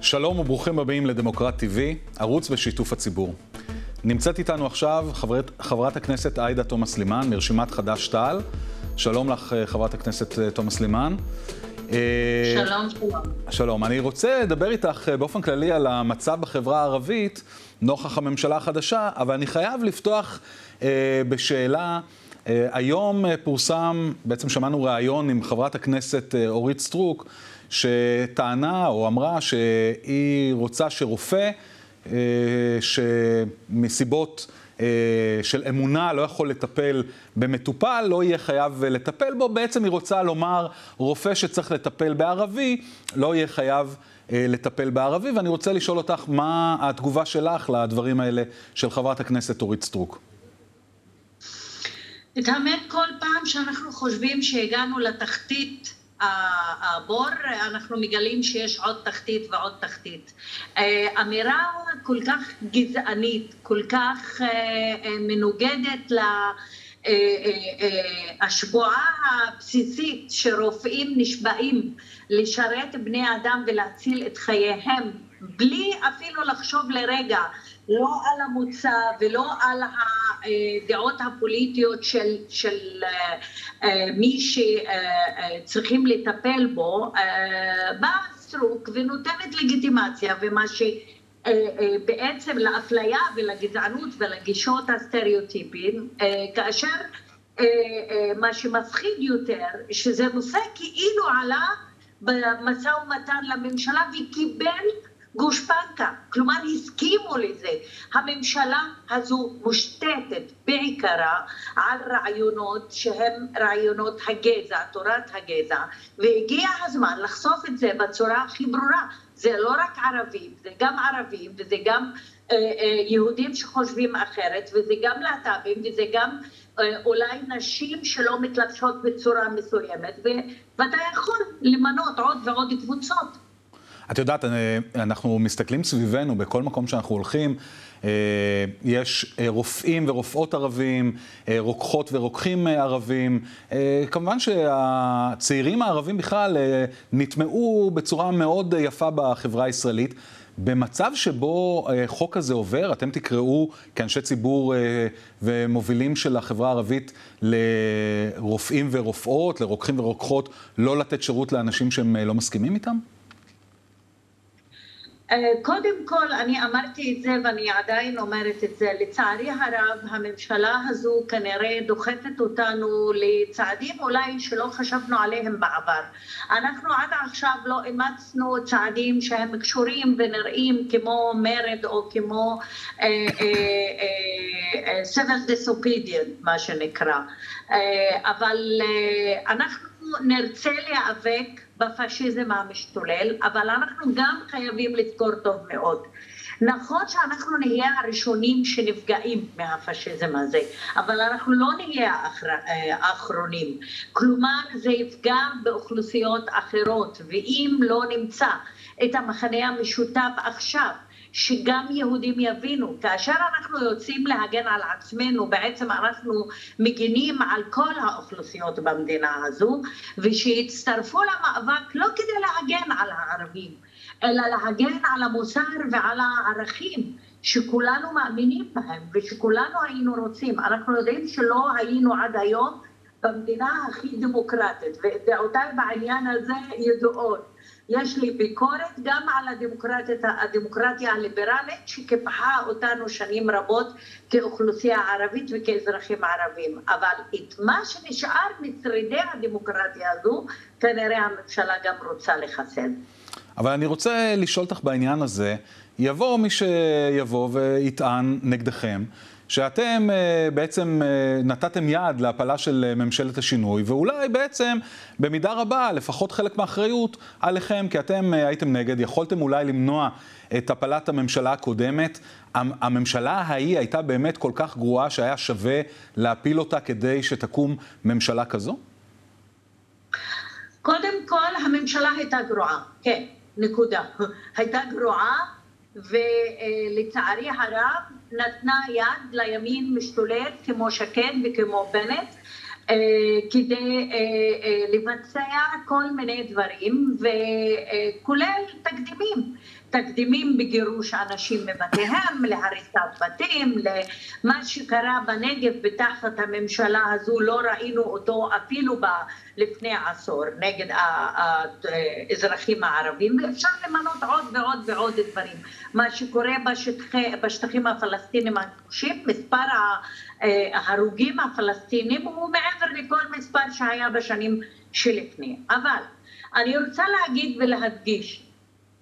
שלום וברוכים הבאים לדמוקרט TV, ערוץ בשיתוף הציבור. נמצאת איתנו עכשיו חברת, חברת הכנסת עאידה תומא סלימאן מרשימת חד"ש-תע"ל. שלום לך, חברת הכנסת תומא סלימאן. שלום, שלום. שלום. אני רוצה לדבר איתך באופן כללי על המצב בחברה הערבית נוכח הממשלה החדשה, אבל אני חייב לפתוח אה, בשאלה. אה, היום פורסם, בעצם שמענו ראיון עם חברת הכנסת אה, אורית סטרוק, שטענה או אמרה שהיא רוצה שרופא, אה, שמסיבות אה, של אמונה לא יכול לטפל במטופל, לא יהיה חייב לטפל בו. בעצם היא רוצה לומר, רופא שצריך לטפל בערבי, לא יהיה חייב אה, לטפל בערבי. ואני רוצה לשאול אותך, מה התגובה שלך לדברים האלה של חברת הכנסת אורית סטרוק? את האמת, כל פעם שאנחנו חושבים שהגענו לתחתית הבור, אנחנו מגלים שיש עוד תחתית ועוד תחתית. אמירה כל כך גזענית, כל כך מנוגדת להשבועה הבסיסית שרופאים נשבעים לשרת בני אדם ולהציל את חייהם בלי אפילו לחשוב לרגע לא על המוצא ולא על הדעות הפוליטיות של, של מי שצריכים לטפל בו, באה סטרוק ונותנת לגיטימציה ומה שבעצם לאפליה ולגזענות ולגישות הסטריאוטיפים, כאשר מה שמפחיד יותר, שזה נושא כאילו עלה במשא ומתן לממשלה וקיבל גושפנקה, כלומר הסכימו לזה. הממשלה הזו מושתתת בעיקרה על רעיונות שהם רעיונות הגזע, תורת הגזע, והגיע הזמן לחשוף את זה בצורה הכי ברורה. זה לא רק ערבים, זה גם ערבים וזה גם אה, אה, יהודים שחושבים אחרת וזה גם להט"בים וזה גם אה, אולי נשים שלא מתלבשות בצורה מסוימת ואתה יכול למנות עוד ועוד קבוצות. את יודעת, אנחנו מסתכלים סביבנו, בכל מקום שאנחנו הולכים, יש רופאים ורופאות ערבים, רוקחות ורוקחים ערבים. כמובן שהצעירים הערבים בכלל נטמעו בצורה מאוד יפה בחברה הישראלית. במצב שבו חוק כזה עובר, אתם תקראו כאנשי ציבור ומובילים של החברה הערבית לרופאים ורופאות, לרוקחים ורוקחות, לא לתת שירות לאנשים שהם לא מסכימים איתם? קודם כל, אני אמרתי את זה ואני עדיין אומרת את זה, לצערי הרב הממשלה הזו כנראה דוחפת אותנו לצעדים אולי שלא חשבנו עליהם בעבר. אנחנו עד עכשיו לא אימצנו צעדים שהם קשורים ונראים כמו מרד או כמו civil disobedient מה שנקרא, אבל אנחנו נרצה להיאבק בפשיזם המשתולל, אבל אנחנו גם חייבים לזכור טוב מאוד. נכון שאנחנו נהיה הראשונים שנפגעים מהפשיזם הזה, אבל אנחנו לא נהיה האחרונים. כלומר, זה יפגע באוכלוסיות אחרות, ואם לא נמצא את המחנה המשותף עכשיו, שגם יהודים יבינו, כאשר אנחנו יוצאים להגן על עצמנו, בעצם אנחנו מגינים על כל האוכלוסיות במדינה הזו, ושיצטרפו למאבק לא כדי להגן על הערבים, אלא להגן על המוסר ועל הערכים שכולנו מאמינים בהם ושכולנו היינו רוצים. אנחנו יודעים שלא היינו עד היום במדינה הכי דמוקרטית, ודעותיי בעניין הזה ידועות. יש לי ביקורת גם על הדמוקרטיה הליברלית שקיפחה אותנו שנים רבות כאוכלוסייה ערבית וכאזרחים ערבים. אבל את מה שנשאר משרידי הדמוקרטיה הזו, כנראה הממשלה גם רוצה לחסל. אבל אני רוצה לשאול אותך בעניין הזה, יבוא מי שיבוא ויטען נגדכם, שאתם uh, בעצם uh, נתתם יד להפלה של uh, ממשלת השינוי, ואולי בעצם במידה רבה, לפחות חלק מהאחריות עליכם, כי אתם הייתם נגד, יכולתם אולי למנוע את הפלת הממשלה הקודמת. הממשלה ההיא הייתה באמת כל כך גרועה שהיה שווה להפיל אותה כדי שתקום ממשלה כזו? קודם כל, הממשלה הייתה גרועה, כן, נקודה. הייתה גרועה. ולצערי הרב נתנה יד לימין משתולל כמו שקד וכמו בנט כדי לבצע כל מיני דברים, וכולל תקדימים. תקדימים בגירוש אנשים מבתיהם, להריסת בתים, למה שקרה בנגב בתחת הממשלה הזו, לא ראינו אותו אפילו ב, לפני עשור נגד האזרחים הערבים, ואפשר למנות עוד ועוד ועוד דברים. מה שקורה בשטחי, בשטחים הפלסטינים הכבושים, מספר ההרוגים הפלסטינים הוא מעבר לכל מספר שהיה בשנים שלפני. אבל אני רוצה להגיד ולהדגיש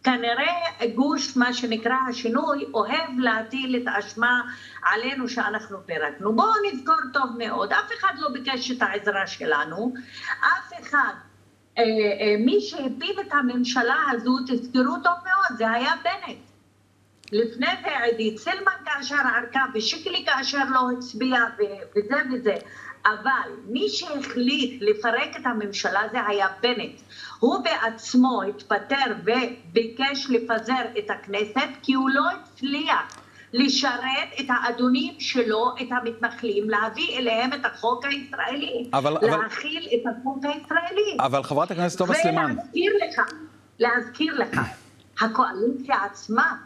כנראה גוש, מה שנקרא השינוי, אוהב להטיל את האשמה עלינו שאנחנו פירקנו. בואו נזכור טוב מאוד, אף אחד לא ביקש את העזרה שלנו, אף אחד, אה, אה, מי שהפיל את הממשלה הזו, תזכרו טוב מאוד, זה היה בנט. לפני זה עידית סילמן כאשר ערכה ושיקלי כאשר לא הצביע וזה וזה. אבל מי שהחליט לפרק את הממשלה זה היה בנט. הוא בעצמו התפטר וביקש לפזר את הכנסת כי הוא לא הצליח לשרת את האדונים שלו, את המתנחלים, להביא אליהם את החוק הישראלי, אבל, להחיל אבל... את החוק הישראלי. אבל חברת הכנסת תומא סלימאן. ולהזכיר לך, להזכיר לך, הקואליציה עצמה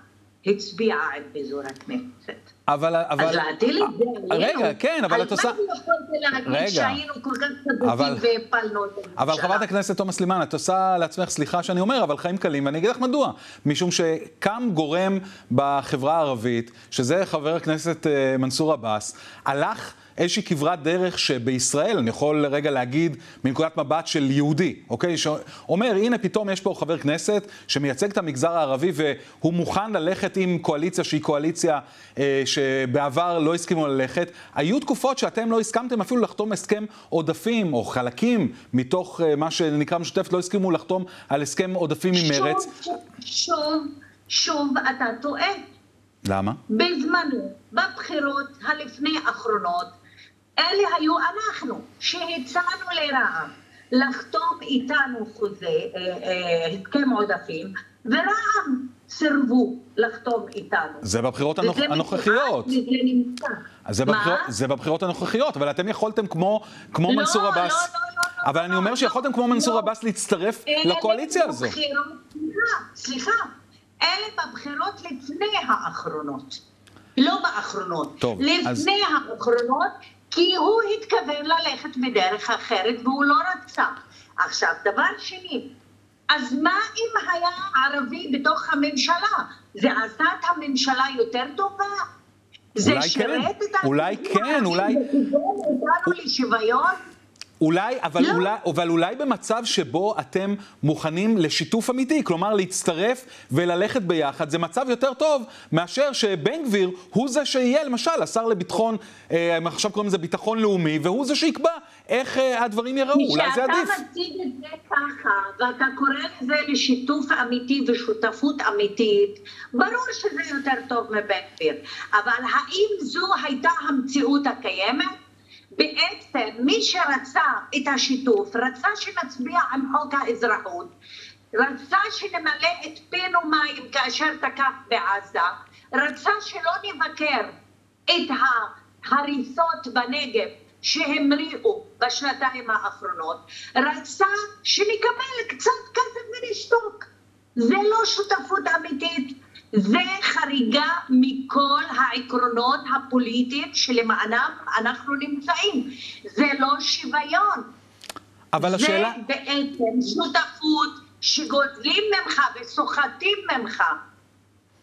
הצביעה על פיזור הכנסת. אבל, אבל... אז להטיל את זה עלינו. רגע, כן, אבל את עושה... על מה יכולתי להגיד שהיינו כל כך צדיקים והפלנו את הממשלה? אבל חברת הכנסת תומא סלימאן, את עושה לעצמך, סליחה שאני אומר, אבל חיים קלים, ואני אגיד לך מדוע. משום שקם גורם בחברה הערבית, שזה חבר הכנסת אה, מנסור עבאס, הלך... איזושהי כברת דרך שבישראל, אני יכול רגע להגיד מנקודת מבט של יהודי, אוקיי? שאומר, הנה פתאום יש פה חבר כנסת שמייצג את המגזר הערבי והוא מוכן ללכת עם קואליציה שהיא קואליציה אה, שבעבר לא הסכימו ללכת. היו תקופות שאתם לא הסכמתם אפילו לחתום הסכם עודפים או חלקים מתוך אה, מה שנקרא משותפת, לא הסכימו לחתום על הסכם עודפים עם מרץ. שוב, שוב, שוב אתה טועה. למה? בזמנו, בבחירות הלפני האחרונות, אלה היו אנחנו, שהצענו לרע"מ לחתום איתנו חוזה, אה, אה, הסכם עודפים, ורע"מ סירבו לחתום איתנו. זה בבחירות הנוכ... הנוכחיות. זה, בבחיר... זה בבחירות הנוכחיות, אבל אתם יכולתם כמו, כמו לא, מנסור עבאס. לא, לא, לא, לא. אבל לא, אני אומר לא, שיכולתם כמו מנסור לא. עבאס להצטרף לקואליציה הזו. סליחה. אלה בבחירות לפני האחרונות. לא באחרונות. טוב, לפני אז... האחרונות, כי הוא התכוון ללכת בדרך אחרת והוא לא רצה. עכשיו, דבר שני, אז מה אם היה ערבי בתוך הממשלה? זה עשה את הממשלה יותר טובה? זה שירת כן, את אולי כן, אולי... כיוון אותנו לשוויון? אולי, אבל, לא. אולי, אבל אולי במצב שבו אתם מוכנים לשיתוף אמיתי, כלומר להצטרף וללכת ביחד, זה מצב יותר טוב מאשר שבן גביר הוא זה שיהיה, למשל, השר לביטחון, אה, עכשיו קוראים לזה ביטחון לאומי, והוא זה שיקבע איך אה, הדברים ייראו, אולי זה עדיף. כשאתה מציג את זה ככה, ואתה קורא לזה לשיתוף אמיתי ושותפות אמיתית, ברור שזה יותר טוב מבן גביר. אבל האם זו הייתה המציאות הקיימת? בעצם מי שרצה את השיתוף, רצה שנצביע עם חוק האזרחות, רצה שנמלא את פינו מים כאשר תקף בעזה, רצה שלא נבקר את ההריסות בנגב שהמריאו בשנתיים האחרונות, רצה שנקבל קצת כסף ונשתוק. זה לא שותפות אמיתית, זה חריגה מכל העקרונות הפוליטיים שלמענם אנחנו נמצאים. זה לא שוויון. אבל השאלה... זה בעצם שותפות שגוזלים ממך וסוחטים ממך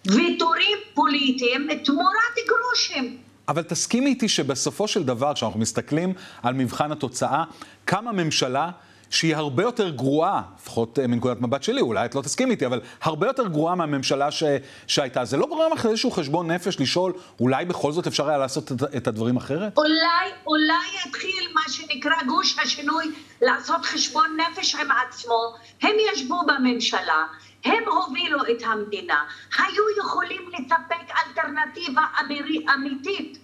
ויתורים פוליטיים תמורת גרושים. אבל תסכימי איתי שבסופו של דבר, כשאנחנו מסתכלים על מבחן התוצאה, קמה ממשלה שהיא הרבה יותר גרועה, לפחות אה, מנקודת מבט שלי, אולי את לא תסכים איתי, אבל הרבה יותר גרועה מהממשלה ש... שהייתה. זה לא גורם לך איזשהו חשבון נפש לשאול, אולי בכל זאת אפשר היה לעשות את, את הדברים אחרת? אולי, אולי יתחיל מה שנקרא גוש השינוי לעשות חשבון נפש עם עצמו. הם ישבו בממשלה. הם הובילו את המדינה, היו יכולים לספק אלטרנטיבה אמיתית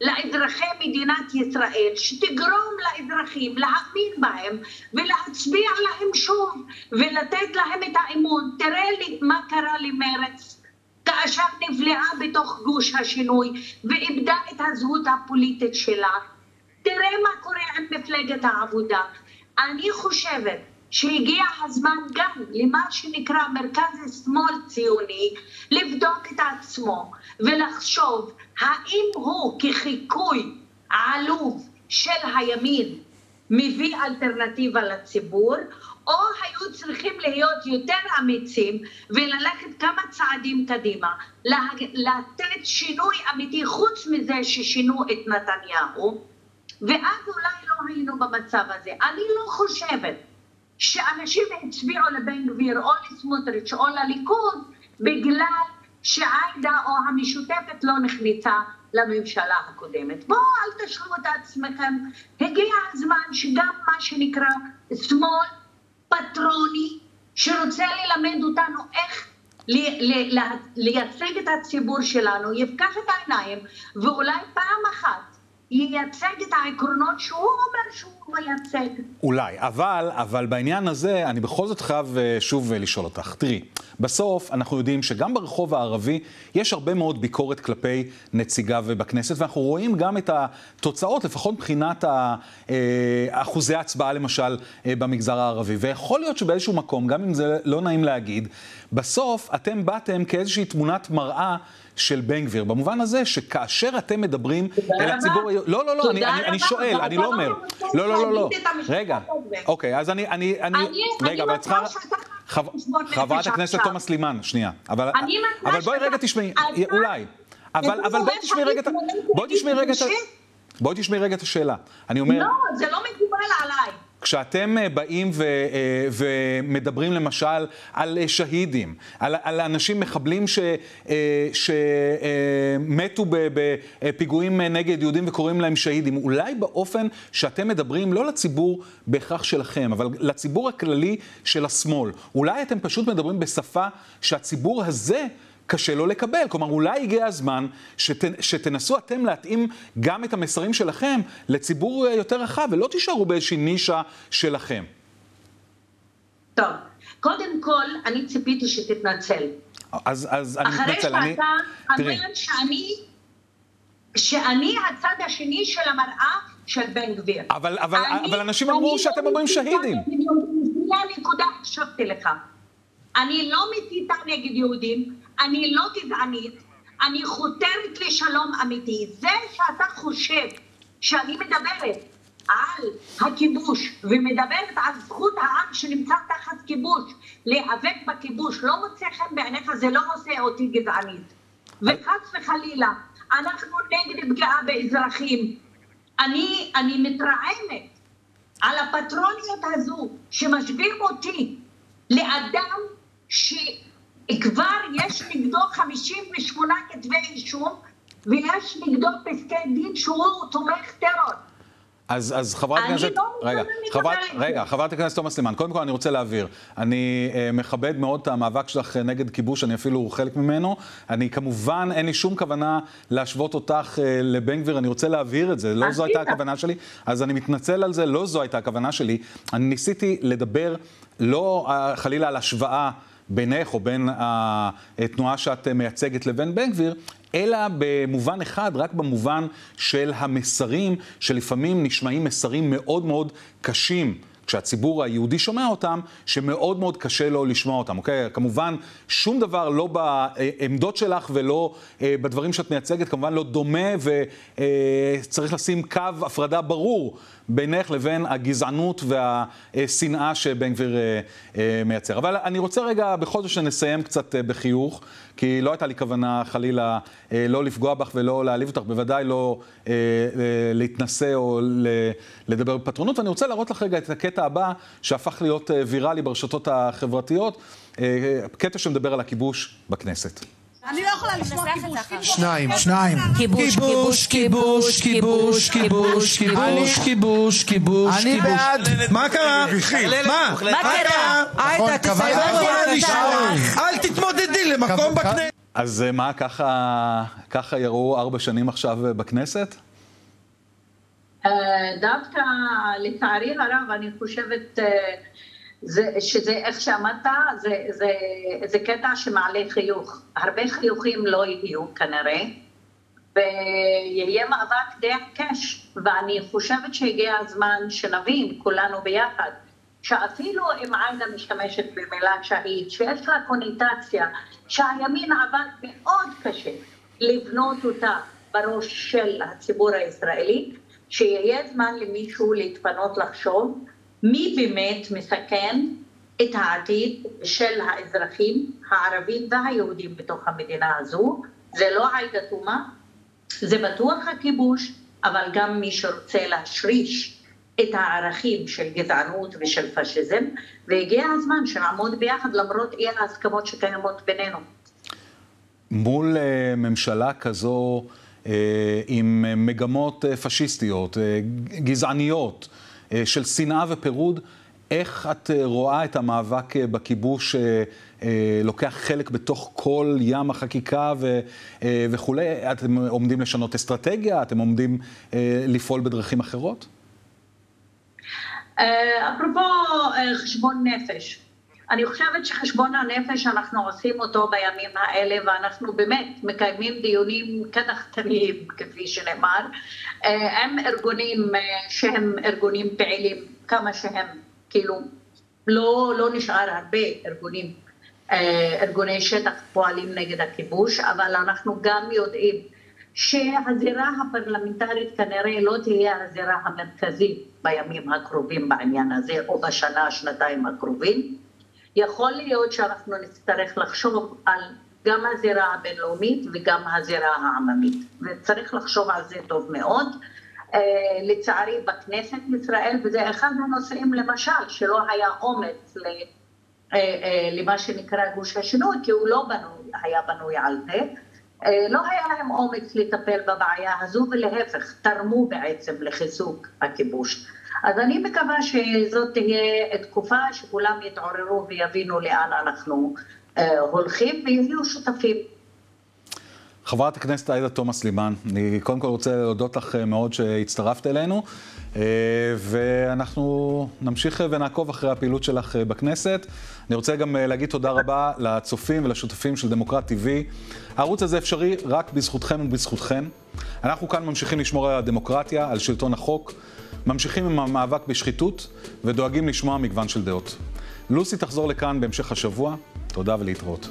לאזרחי מדינת ישראל, שתגרום לאזרחים להאמין בהם ולהצביע להם שוב ולתת להם את האמון. תראה לי מה קרה למרץ כאשר נבלעה בתוך גוש השינוי ואיבדה את הזהות הפוליטית שלה. תראה מה קורה עם מפלגת העבודה. אני חושבת שהגיע הזמן גם למה שנקרא מרכז שמאל ציוני לבדוק את עצמו ולחשוב האם הוא כחיקוי עלוב של הימין מביא אלטרנטיבה לציבור או היו צריכים להיות יותר אמיצים וללכת כמה צעדים קדימה, לתת שינוי אמיתי חוץ מזה ששינו את נתניהו ואז אולי לא היינו במצב הזה. אני לא חושבת שאנשים הצביעו לבן גביר או לסמוטריץ' או לליכוד בגלל שעאידה או המשותפת לא נכנסה לממשלה הקודמת. בואו אל תשלו את עצמכם, הגיע הזמן שגם מה שנקרא שמאל פטרוני שרוצה ללמד אותנו איך לייצג את הציבור שלנו, יפקח את העיניים ואולי פעם אחת ייצג את העקרונות שהוא אומר שהוא מייצג. אולי, אבל, אבל בעניין הזה אני בכל זאת חייב אה, שוב אה, לשאול אותך. תראי, בסוף אנחנו יודעים שגם ברחוב הערבי יש הרבה מאוד ביקורת כלפי נציגיו בכנסת, ואנחנו רואים גם את התוצאות, לפחות מבחינת אה, אחוזי ההצבעה למשל במגזר הערבי. ויכול להיות שבאיזשהו מקום, גם אם זה לא נעים להגיד, בסוף אתם באתם כאיזושהי תמונת מראה של בן גביר, במובן הזה שכאשר אתם מדברים אל הציבור... לא, לא, לא, אני, אני, אני שואל, אני לא אומר. לא, לא, לא, לא. רגע, אוקיי, אז אני... אני, אני רגע, אבל את צריכה... חברת הכנסת תומא סלימאן, שנייה. אבל בואי רגע תשמעי, אולי. אבל בואי תשמעי רגע... בואי תשמעי רגע... בואי תשמעי רגע את השאלה. אני אומר... לא, זה לא מקובל עליי. כשאתם אה, באים ו, אה, ומדברים למשל על אה, שהידים, על, על אנשים מחבלים ש, שמתו בפיגועים נגד יהודים וקוראים להם שהידים, אולי באופן שאתם מדברים לא לציבור בהכרח שלכם, אבל לציבור הכללי של השמאל, אולי אתם פשוט מדברים בשפה שהציבור הזה קשה לו לקבל. כלומר, אולי הגיע הזמן שת, שתנסו אתם להתאים גם את המסרים שלכם לציבור יותר רחב, ולא תישארו באיזושהי נישה שלכם. טוב, קודם כל, אני ציפיתי שתתנצל. אז, אז אני מתנצל, אני... אחרי שאתה אומר שאני, שאני הצד השני של המראה של בן גביר. אבל, אבל, אני, אבל אנשים אמרו שאתם אומרים שהידים. זה הנקודה, הקשבתי לך. אני לא מסיתה נגד יהודים, אני לא גזענית, אני חותרת לשלום אמיתי. זה שאתה חושב שאני מדברת על הכיבוש ומדברת על זכות העם שנמצא תחת כיבוש להיאבק בכיבוש לא מוצא חן בעיניך, זה לא עושה אותי גזענית. וחס וחלילה, אנחנו נגד פגיעה באזרחים. אני, אני מתרעמת על הפטרוניות הזו שמשווים אותי לאדם ש... כבר יש נגדו 58 כתבי אישום ויש נגדו פסקי דין שהוא תומך טרור. אז, אז חברת הכנסת, לא רגע, חברת, רגע, חברת הכנסת תומא סלימאן, קודם כל אני רוצה להבהיר, אני אה, מכבד מאוד את המאבק שלך נגד כיבוש, אני אפילו חלק ממנו, אני כמובן, אין לי שום כוונה להשוות אותך אה, לבן גביר, אני רוצה להבהיר את זה, לא זו הייתה הכוונה שלי, אז אני מתנצל על זה, לא זו הייתה הכוונה שלי, אני ניסיתי לדבר לא אה, חלילה על השוואה בינך או בין התנועה שאת מייצגת לבין בן גביר, אלא במובן אחד, רק במובן של המסרים, שלפעמים נשמעים מסרים מאוד מאוד קשים. כשהציבור היהודי שומע אותם, שמאוד מאוד קשה לו לשמוע אותם, אוקיי? כמובן, שום דבר לא בעמדות שלך ולא אה, בדברים שאת מייצגת, כמובן לא דומה וצריך לשים קו הפרדה ברור בינך לבין הגזענות והשנאה שבן גביר אה, אה, מייצר. אבל אני רוצה רגע בכל זאת שנסיים קצת אה, בחיוך, כי לא הייתה לי כוונה חלילה לא לפגוע בך ולא להעליב אותך, בוודאי לא להתנשא או לדבר בפטרונות. ואני רוצה להראות לך רגע את הקטע הבא שהפך להיות ויראלי ברשתות החברתיות, קטע שמדבר על הכיבוש בכנסת. אני לא יכולה לשמוע כיבוש. שניים, שניים. כיבוש, כיבוש, כיבוש, כיבוש, כיבוש, כיבוש, כיבוש, כיבוש. אני בעד. מה קרה? מה? מה קרה? עאידה, תסיים. אל תתמודדי למקום בכנסת. אז מה, ככה יראו ארבע שנים עכשיו בכנסת? דווקא, לצערי הרב, אני חושבת... זה, שזה, איך שאמרת, זה, זה, זה קטע שמעלה חיוך. הרבה חיוכים לא יהיו כנראה, ויהיה מאבק די עקש, ואני חושבת שהגיע הזמן שנבין כולנו ביחד, שאפילו אם עאידה משתמשת במילה שהיד, שיש לה קוניטציה, שהימין עבד מאוד קשה לבנות אותה בראש של הציבור הישראלי, שיהיה זמן למישהו להתפנות לחשוב מי באמת מסכן את העתיד של האזרחים הערבים והיהודים בתוך המדינה הזו. זה לא עאידה תומא, זה בטוח הכיבוש, אבל גם מי שרוצה להשריש את הערכים של גזענות ושל פשיזם, והגיע הזמן שנעמוד ביחד למרות אי ההסכמות שקיימות בינינו. מול uh, ממשלה כזו uh, עם מגמות uh, פשיסטיות, גזעניות, של שנאה ופירוד, איך את uh, רואה את המאבק uh, בכיבוש לוקח חלק בתוך כל ים החקיקה ו, וכולי? אתם עומדים לשנות אסטרטגיה? אתם עומדים לפעול בדרכים אחרות? אפרופו חשבון נפש, אני חושבת שחשבון הנפש אנחנו עושים אותו בימים האלה ואנחנו באמת מקיימים דיונים קדחתניים כפי שנאמר עם ארגונים שהם ארגונים פעילים כמה שהם כאילו לא, לא נשאר הרבה ארגונים ארגוני שטח פועלים נגד הכיבוש אבל אנחנו גם יודעים שהזירה הפרלמנטרית כנראה לא תהיה הזירה המרכזית בימים הקרובים בעניין הזה או בשנה, שנתיים הקרובים. יכול להיות שאנחנו נצטרך לחשוב על גם הזירה הבינלאומית וגם הזירה העממית, וצריך לחשוב על זה טוב מאוד. לצערי בכנסת ישראל, וזה אחד הנושאים למשל, שלא היה אומץ למה שנקרא גוש השינוי, כי הוא לא בנוי, היה בנוי על זה. לא היה להם אומץ לטפל בבעיה הזו, ולהפך, תרמו בעצם לחיזוק הכיבוש. אז אני מקווה שזאת תהיה תקופה שכולם יתעוררו ויבינו לאן אנחנו הולכים ויהיו שותפים. חברת הכנסת עאידה תומא סלימאן, אני קודם כל רוצה להודות לך מאוד שהצטרפת אלינו, ואנחנו נמשיך ונעקוב אחרי הפעילות שלך בכנסת. אני רוצה גם להגיד תודה רבה לצופים ולשותפים של דמוקרט TV. הערוץ הזה אפשרי רק בזכותכם ובזכותכן. אנחנו כאן ממשיכים לשמור על הדמוקרטיה, על שלטון החוק, ממשיכים עם המאבק בשחיתות ודואגים לשמוע מגוון של דעות. לוסי תחזור לכאן בהמשך השבוע. תודה ולהתראות.